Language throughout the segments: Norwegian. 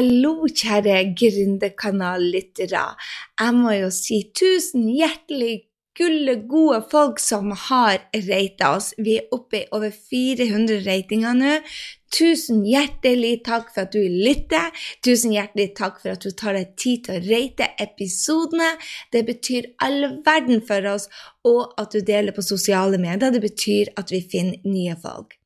Hallo, kjære Gründerkanal-lyttere. Jeg må jo si tusen hjertelig gulle, gode folk som har rata oss. Vi er oppe i over 400 ratinger nå. Tusen hjertelig takk for at du lytter. Tusen hjertelig takk for at du tar deg tid til å rate episodene. Det betyr all verden for oss, og at du deler på sosiale medier. Det betyr at vi finner nye folk.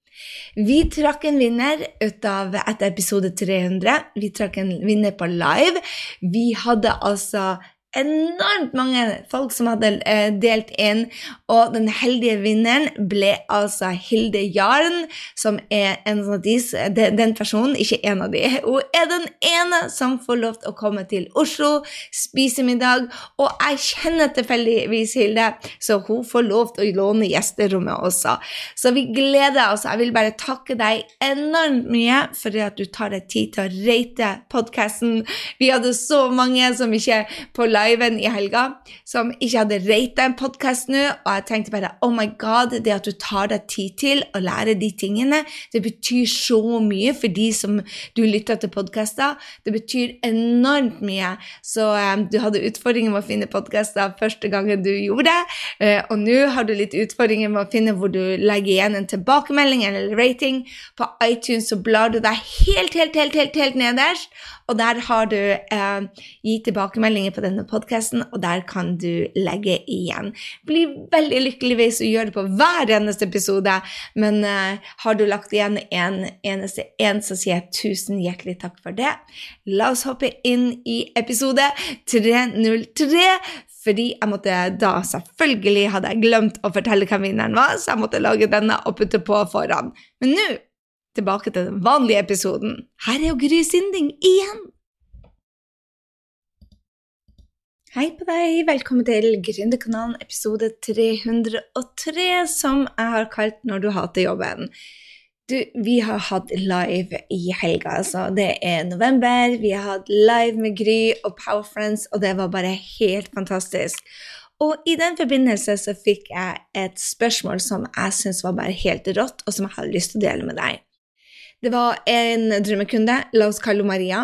Vi trakk en vinner ut av etter episode 300. Vi trakk en vinner på live. Vi hadde altså enormt mange folk som hadde eh, delt inn, og den heldige vinneren ble altså Hilde Jarn, som er en av de, den personen, ikke en av de, hun er den ene som får lov til å komme til Oslo, spise middag, og jeg kjenner tilfeldigvis Hilde, så hun får lov til å låne gjesterommet også. Så vi gleder oss. Jeg vil bare takke deg enormt mye for at du tar deg tid til å rate podkasten. Vi hadde så mange som ikke på live liven i helga som ikke hadde rata en podkast nå, og jeg tenkte bare oh my god, det at du tar deg tid til å lære de tingene, det betyr så mye for de som du lytter til podkaster. Det betyr enormt mye. Så um, du hadde utfordringer med å finne podkaster første gangen du gjorde det, uh, og nå har du litt utfordringer med å finne hvor du legger igjen en tilbakemelding eller rating. På iTunes så blar du deg helt, helt, helt, helt, helt nederst og der har du eh, gitt tilbakemeldinger på denne podkasten, og der kan du legge igjen. Bli veldig lykkelig hvis du gjør det på hver eneste episode, men eh, har du lagt igjen en eneste en, så sier jeg tusen hjertelig takk for det. La oss hoppe inn i episode 303 fordi jeg måtte da selvfølgelig hadde jeg glemt å fortelle hvem vinneren var, så jeg måtte lage denne og putte på foran. Men nå tilbake til den vanlige episoden. Her er jo Gry Sinding igjen! Hei på deg, velkommen til Gründerkanalen episode 303, som jeg har kalt Når du hater jobben. Du, vi har hatt live i helga, altså. Det er november. Vi har hatt live med Gry og Power Friends, og det var bare helt fantastisk. Og i den forbindelse så fikk jeg et spørsmål som jeg syns var bare helt rått, og som jeg har lyst til å dele med deg. Det var en drømmekunde, la oss kalle henne Maria,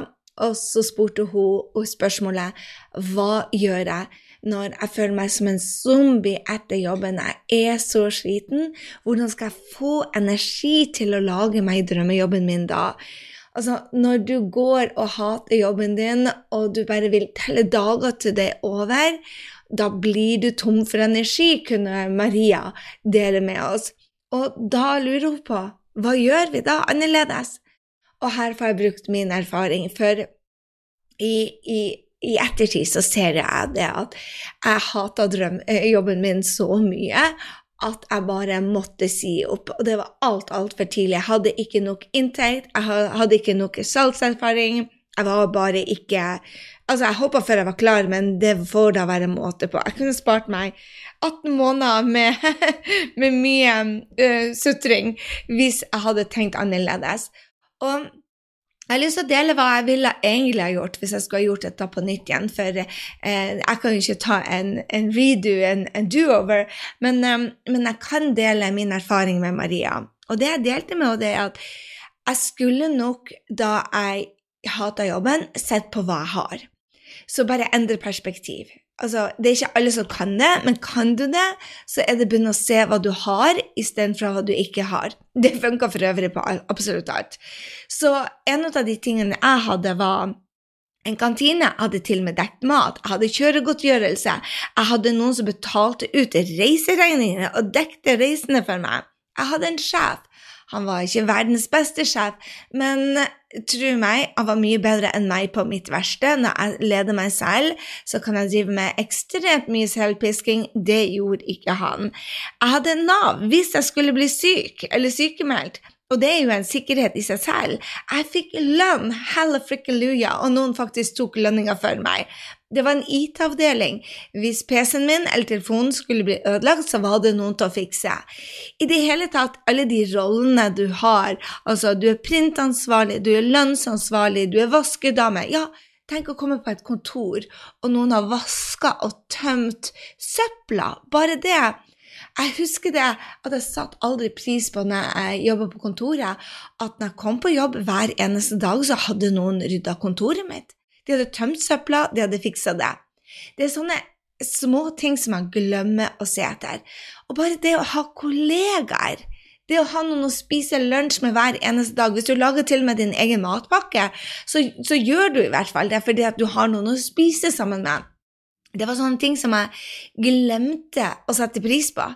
og så spurte hun spørsmålet Hva gjør jeg når jeg føler meg som en zombie etter jobben? Jeg er så sliten. Hvordan skal jeg få energi til å lage meg drømmejobben min da? Altså, når du går og hater jobben din, og du bare vil telle dager til det er over, da blir du tom for energi, kunne Maria dele med oss. Og da lurer hun på hva gjør vi da annerledes? Og her får jeg brukt min erfaring, for i, i, i ettertid så ser jeg det at jeg hata eh, jobben min så mye at jeg bare måtte si opp. Og det var alt, altfor tidlig. Jeg hadde ikke nok inntekt, jeg hadde ikke nok salgserfaring. Jeg var bare ikke Altså, jeg håpa før jeg var klar, men det får da være måte på. Jeg kunne spart meg 18 måneder med, med mye uh, sutring hvis jeg hadde tenkt annerledes. Og jeg har lyst til å dele hva jeg ville egentlig ha gjort hvis jeg skulle ha gjort dette på nytt igjen. For eh, jeg kan jo ikke ta en, en redo, en, en do-over, men, um, men, jeg kan dele min erfaring med Maria. Og det jeg delte med henne, er at jeg skulle nok, da jeg hata jobben, sett på hva jeg har. Så bare endre perspektiv. Altså, det er ikke alle som kan det, men kan du det, så er det begynne å se hva du har, istedenfor hva du ikke har. Det funka for øvrig på absolutt alt. Så en av de tingene jeg hadde, var en kantine jeg hadde til og med dekt mat, jeg hadde kjøregodtgjørelse, jeg hadde noen som betalte ut reiseregningene og dekte reisene for meg. Jeg hadde en sjef. Han var ikke verdens beste sjef, men tro meg, han var mye bedre enn meg på mitt verste. Når jeg leder meg selv, så kan jeg drive med ekstremt mye selvpisking. Det gjorde ikke han. Jeg hadde Nav hvis jeg skulle bli syk eller sykemeldt. Og det er jo en sikkerhet i seg selv. Jeg fikk lønn, hella frikkeluja, og noen faktisk tok lønninga for meg. Det var en IT-avdeling. Hvis PC-en min eller telefonen skulle bli ødelagt, så var det noen til å fikse. I det hele tatt, alle de rollene du har, altså du er printansvarlig, du er lønnsansvarlig, du er vaskedame Ja, tenk å komme på et kontor, og noen har vaska og tømt søpla. Bare det. Jeg husker det at jeg satte aldri pris på når jeg jobba på kontoret, at når jeg kom på jobb hver eneste dag, så hadde noen rydda kontoret mitt. De hadde tømt søpla, de hadde fiksa det. Det er sånne små ting som man glemmer å se etter. Og bare det å ha kollegaer det å ha noen å spise lunsj med hver eneste dag Hvis du lager til og med din egen matpakke, så, så gjør du i hvert fall det fordi at du har noen å spise sammen med. Det var sånne ting som jeg glemte å sette pris på.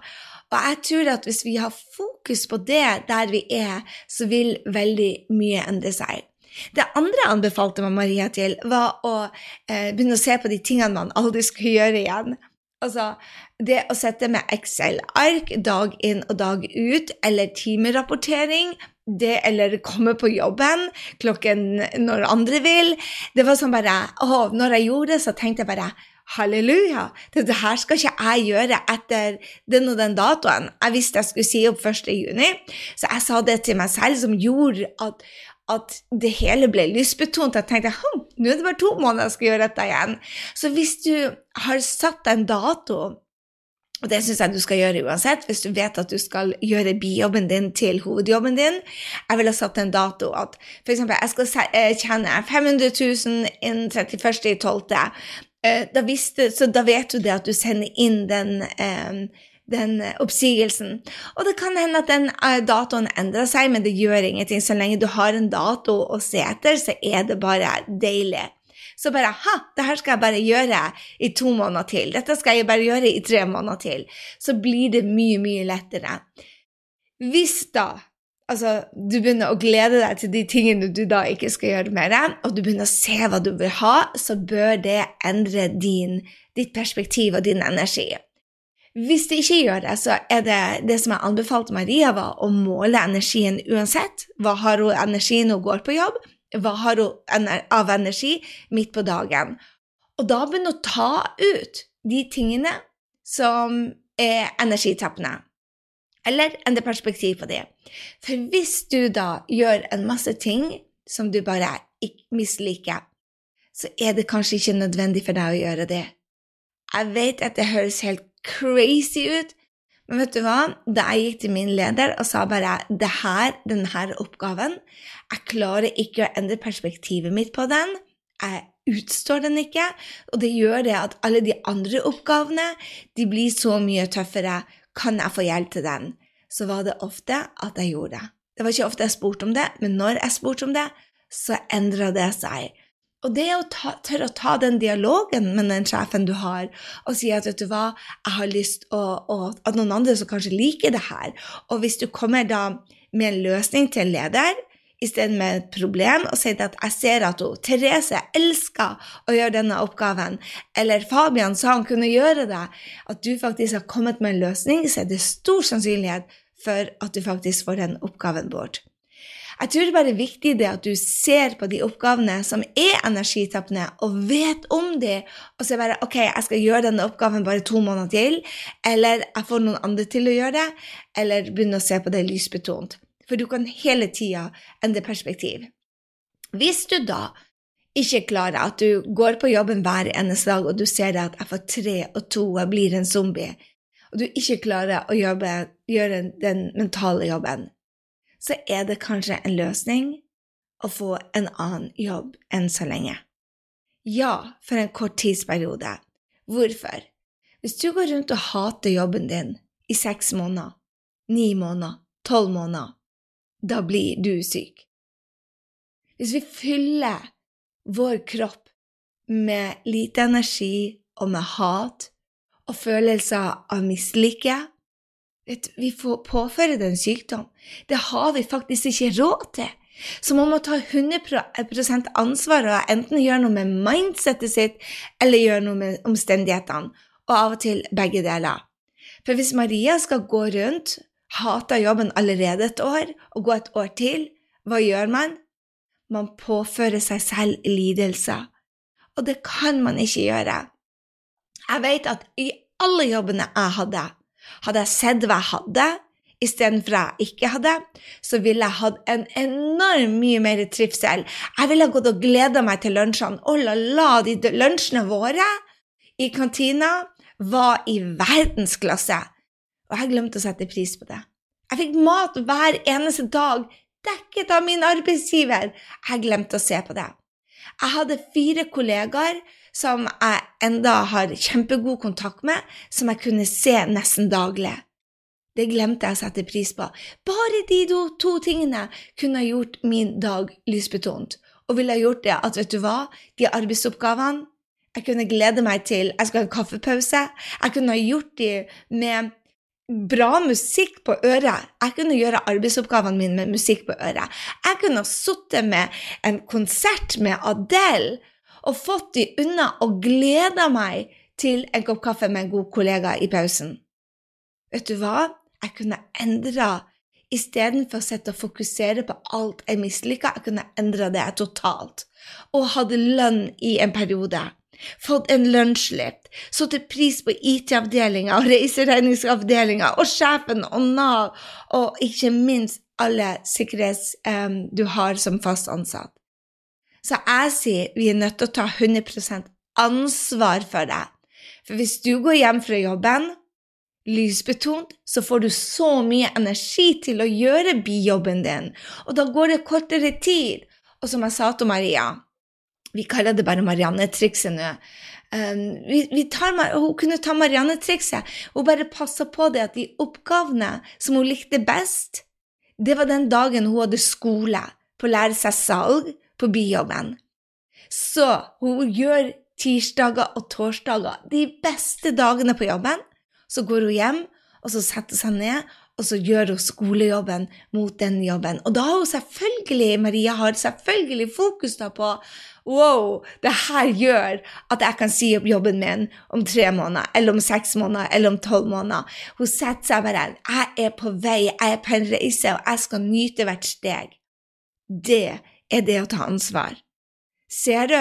Og jeg tror at hvis vi har fokus på det der vi er, så vil veldig mye endre seg. Det andre jeg anbefalte meg Maria til, var å eh, begynne å se på de tingene man aldri skulle gjøre igjen. Altså, det å sette med Excel-ark dag inn og dag ut, eller timerapportering, det eller komme på jobben klokken når andre vil Det var sånn bare å, Når jeg gjorde det, så tenkte jeg bare Halleluja! Dette her skal ikke jeg gjøre etter den og den datoen. Jeg visste jeg skulle si opp 1. juni, så jeg sa det til meg selv, som gjorde at, at det hele ble lystbetont. Jeg tenkte hm, nå er det bare to måneder jeg skal gjøre dette igjen. Så hvis du har satt en dato, og det syns jeg du skal gjøre uansett, hvis du vet at du skal gjøre bijobben din til hovedjobben din Jeg ville satt en dato at f.eks. jeg skal eh, tjene 500 000 innen 31.12. Da, visste, så da vet du det at du sender inn den eh, den eh, oppsigelsen. Og det kan hende at den eh, datoen endrer seg, men det gjør ingenting. Så lenge du har en dato å se etter, så er det bare deilig. Så bare ha, det her skal jeg bare gjøre i to måneder til. Dette skal jeg bare gjøre i tre måneder til. Så blir det mye, mye lettere. Hvis da altså, du begynner å glede deg til de tingene du da ikke skal gjøre mer, og du begynner å se hva du vil ha, så bør det endre din, ditt perspektiv og din energi. Hvis det ikke gjør det, så er det det som jeg anbefalte Maria, var å måle energien uansett. Hva har hun energi når hun går på jobb? Hva har hun av energi midt på dagen? Og da begynne å ta ut de tingene som er energitappende. Eller endre perspektiv på det. For hvis du da gjør en masse ting som du bare misliker, så er det kanskje ikke nødvendig for deg å gjøre det. Jeg vet at det høres helt crazy ut. Men vet du hva? Da jeg gikk til min leder og sa bare det her, denne oppgaven Jeg klarer ikke å endre perspektivet mitt på den. Jeg utstår den ikke. Og det gjør det at alle de andre oppgavene de blir så mye tøffere. Kan jeg få hjelp til den? Så var det ofte at jeg gjorde det. Det var ikke ofte jeg spurte om det, men når jeg spurte om det, så endra det seg. Og det å tørre å ta den dialogen med den sjefen du har, og si at vet du hva, jeg har lyst og at noen andre som kanskje liker det her. Og hvis du kommer da med en løsning til en leder istedenfor med et problem, og sier at jeg ser at hun, Therese elsker å gjøre denne oppgaven, eller Fabian sa han kunne gjøre det, at du faktisk har kommet med en løsning, så er det stor sannsynlighet for at du faktisk får den oppgaven bort. Jeg tror det bare er viktig det at du ser på de oppgavene som er energitappende, og vet om de, og så bare OK, jeg skal gjøre denne oppgaven bare to måneder til, eller jeg får noen andre til å gjøre det, eller begynne å se på det lysbetont. For du kan hele tida endre perspektiv. Hvis du da ikke klarer at du går på jobben hver eneste dag, og du ser at jeg får tre og to jeg blir en zombie, og du ikke klarer å jobbe, gjøre den mentale jobben, så er det kanskje en løsning å få en annen jobb enn så lenge. Ja, for en kort tidsperiode. Hvorfor? Hvis du går rundt og hater jobben din i seks måneder, ni måneder, tolv måneder, da blir du syk. Hvis vi fyller vår kropp med lite energi og med hat og følelser av mislykke, vi får påføre det en sykdom. Det har vi faktisk ikke råd til. Så man må ta 100 ansvar og enten gjøre noe med mindsettet sitt eller gjøre noe med omstendighetene, og av og til begge deler. For hvis Maria skal gå rundt, hate jobben allerede et år, og gå et år til, hva gjør man? Man påfører seg selv lidelser. Og det kan man ikke gjøre. Jeg vet at i alle jobbene jeg hadde, hadde jeg sett hva jeg hadde, istedenfor jeg ikke hadde, så ville jeg hatt en enormt mye mer trivsel. Jeg ville gått og gleda meg til lunsjene. Oh la la, de lunsjene våre i kantina var i verdensklasse. og jeg glemte å sette pris på det. Jeg fikk mat hver eneste dag, dekket av min arbeidsgiver. Jeg glemte å se på det. Jeg hadde fire kollegaer som jeg enda har kjempegod kontakt med, som jeg kunne se nesten daglig. Det glemte jeg å sette pris på. Bare de to, tingene kunne ha gjort min dag lysbetont, og ville ha gjort det at, vet du hva, de arbeidsoppgavene jeg kunne glede meg til Jeg skal ha en kaffepause. Jeg kunne ha gjort de med bra musikk på øret. Jeg kunne gjøre arbeidsoppgavene mine med musikk på øret. Jeg kunne ha sittet med en konsert med Adele og fått de unna og gleda meg til en kopp kaffe med en god kollega i pausen. Vet du hva? Jeg kunne endra Istedenfor å sette og fokusere på alt jeg mislika, jeg kunne endra det totalt. Og hadde lønn i en periode. Fått en lunsjlift, satt pris på IT-avdelinga og reiseregningsavdelinga og sjefen og Nav, og ikke minst alle sikkerhets um, du har som fast ansatt. Så jeg sier vi er nødt til å ta 100% ansvar for det. For hvis du går hjem fra jobben lysbetont, så får du så mye energi til å gjøre bijobben din, og da går det kortere tid. Og som jeg sa til Maria, vi kaller det bare Marianne-trikset nå. Um, vi, vi tar, hun kunne ta Marianne-trikset. Hun bare passa på det at de oppgavene som hun likte best, det var den dagen hun hadde skole på å lære seg salg på jobben. Så hun gjør tirsdager og torsdager, de beste dagene på jobben. Så går hun hjem, og så setter hun seg ned, og så gjør hun skolejobben mot den jobben. Og da har hun selvfølgelig, Maria har selvfølgelig fokus da på wow, det her gjør at jeg kan si opp jobben min om tre måneder, eller om seks måneder, eller om tolv måneder. Hun setter seg bare Jeg er på vei, jeg er på en reise, og jeg skal nyte hvert steg. Det er det å ta ansvar. Ser du?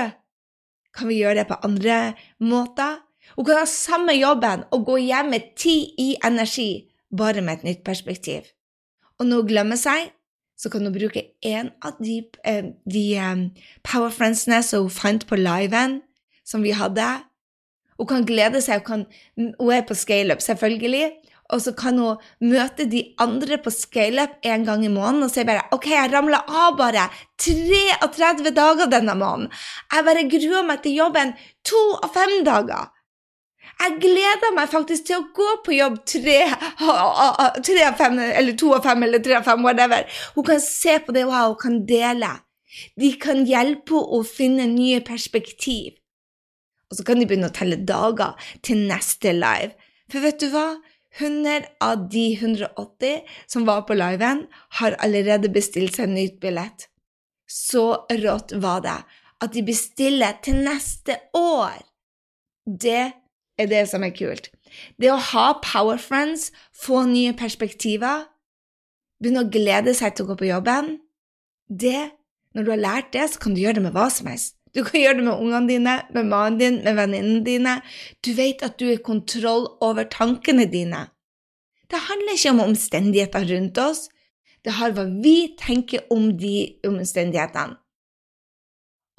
Kan vi gjøre det på andre måter? Hun kan ha samme jobben og gå hjem med ti i energi, bare med et nytt perspektiv. Og når hun glemmer seg, så kan hun bruke en av de, eh, de um, power friendsene som hun fant på liven, som vi hadde. Hun kan glede seg, hun, kan, hun er på scaleup, selvfølgelig, og så kan hun møte de andre på scaleup en gang i måneden og si bare OK, jeg ramla av bare 33 dager denne måneden. Jeg bare gruer meg til jobben to av fem dager. Jeg gleder meg faktisk til å gå på jobb tre, tre av fem, eller to av fem, eller tre av fem, whatever. Hun kan se på det, wow, hun kan dele. De kan hjelpe henne å finne nye perspektiv. Og så kan de begynne å telle dager til neste live. For vet du hva? 100 av de 180 som var på liven, har allerede bestilt seg nytt billett. Så rått var det at de bestiller til neste år. Det er det som er kult. Det å ha power friends, få nye perspektiver, begynne å glede seg til å gå på jobben det, Når du har lært det, så kan du gjøre det med hva som helst. Du kan gjøre det med ungene dine, med mannen din, med venninnene dine. Du vet at du har kontroll over tankene dine. Det handler ikke om omstendigheter rundt oss, det har hva vi tenker om de omstendighetene.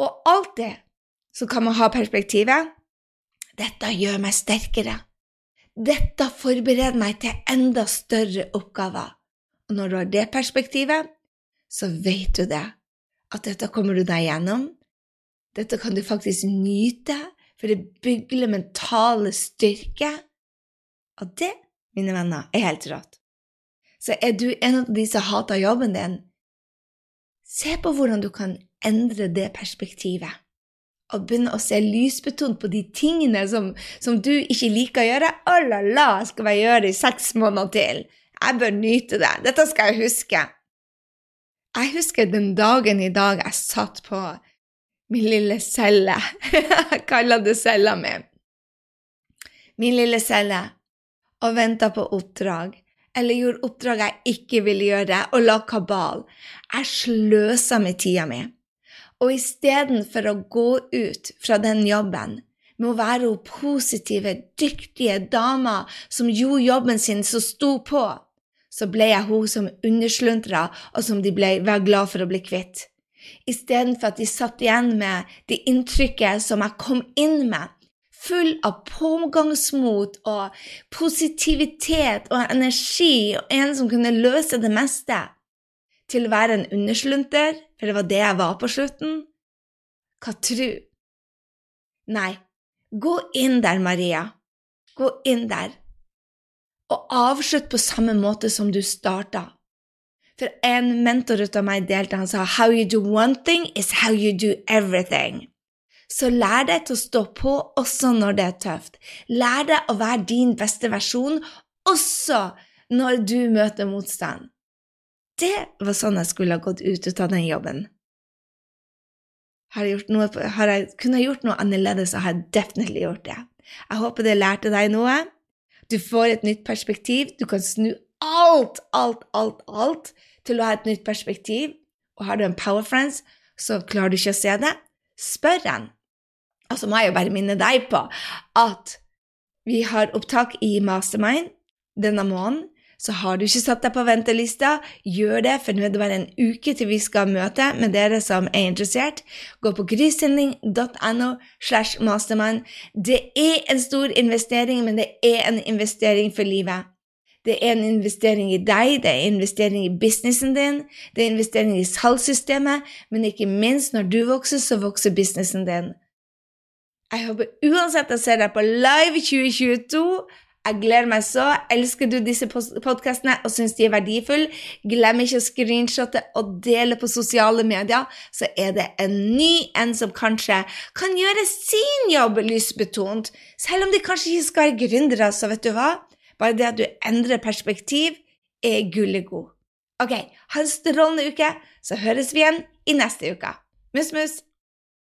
Og alltid så kan man ha perspektivet dette gjør meg sterkere. Dette forbereder meg til enda større oppgaver. Og når du har det perspektivet, så vet du det, at dette kommer du deg gjennom. Dette kan du faktisk nyte, for det bygler mentale styrke. Og det, mine venner, er helt rått. Så er du en av de som hater jobben din, se på hvordan du kan endre det perspektivet og begynne å se lysbetont på de tingene som, som du ikke liker å gjøre. Oh la la, skal jeg gjøre i seks måneder til? Jeg bør nyte det. Dette skal jeg huske. Jeg husker den dagen i dag jeg satt på min lille celle. jeg kaller det cella mi. Min lille celle. Og venta på oppdrag. Eller gjorde oppdrag jeg ikke ville gjøre, og la kabal. Jeg sløsa med tida mi. Og istedenfor å gå ut fra den jobben med å være hun positive, dyktige dama som gjorde jobben sin, som sto på, så ble jeg hun som undersluntra, og som de ble, var glad for å bli kvitt. Istedenfor at de satt igjen med det inntrykket som jeg kom inn med, full av pågangsmot og positivitet og energi, og en som kunne løse det meste, til å være en underslunter, for det var det jeg var på slutten? Hva tru? Nei, gå inn der, Maria. Gå inn der. Og avslutt på samme måte som du starta. For en mentor ut av meg delte, han sa How you do one thing is how you do everything. Så lær deg til å stå på også når det er tøft. Lær deg å være din beste versjon også når du møter motstand. Det var sånn jeg skulle ha gått ut, av den jobben. Har jeg, noe, har jeg kunnet gjort noe annerledes, så har jeg definitivt gjort det. Jeg håper det lærte deg noe. Du får et nytt perspektiv. Du kan snu alt, alt, alt, alt til å ha et nytt perspektiv. Og har du en power friends, så klarer du ikke å se det. Spør den Og så må jeg jo bare minne deg på at vi har opptak i Mastermind denne måneden så har du ikke satt deg på ventelista, gjør det, for nå er det bare en uke til vi skal møte med dere som er interessert. Gå på grysynding.no slash mastermind. Det er en stor investering, men det er en investering for livet. Det er en investering i deg, det er en investering i businessen din, det er en investering i salgssystemet, men ikke minst, når du vokser, så vokser businessen din. Jeg håper uansett jeg ser deg på Live 2022. Jeg gleder meg så. Elsker du disse podkastene og syns de er verdifulle, glem ikke å screenshotte og dele på sosiale medier, så er det en ny en som kanskje kan gjøre sin jobb lysbetont, selv om de kanskje ikke skal være gründere, så vet du hva? Bare det at du endrer perspektiv, er gullet god. Ok, ha en strålende uke, så høres vi igjen i neste uke. Mus, mus!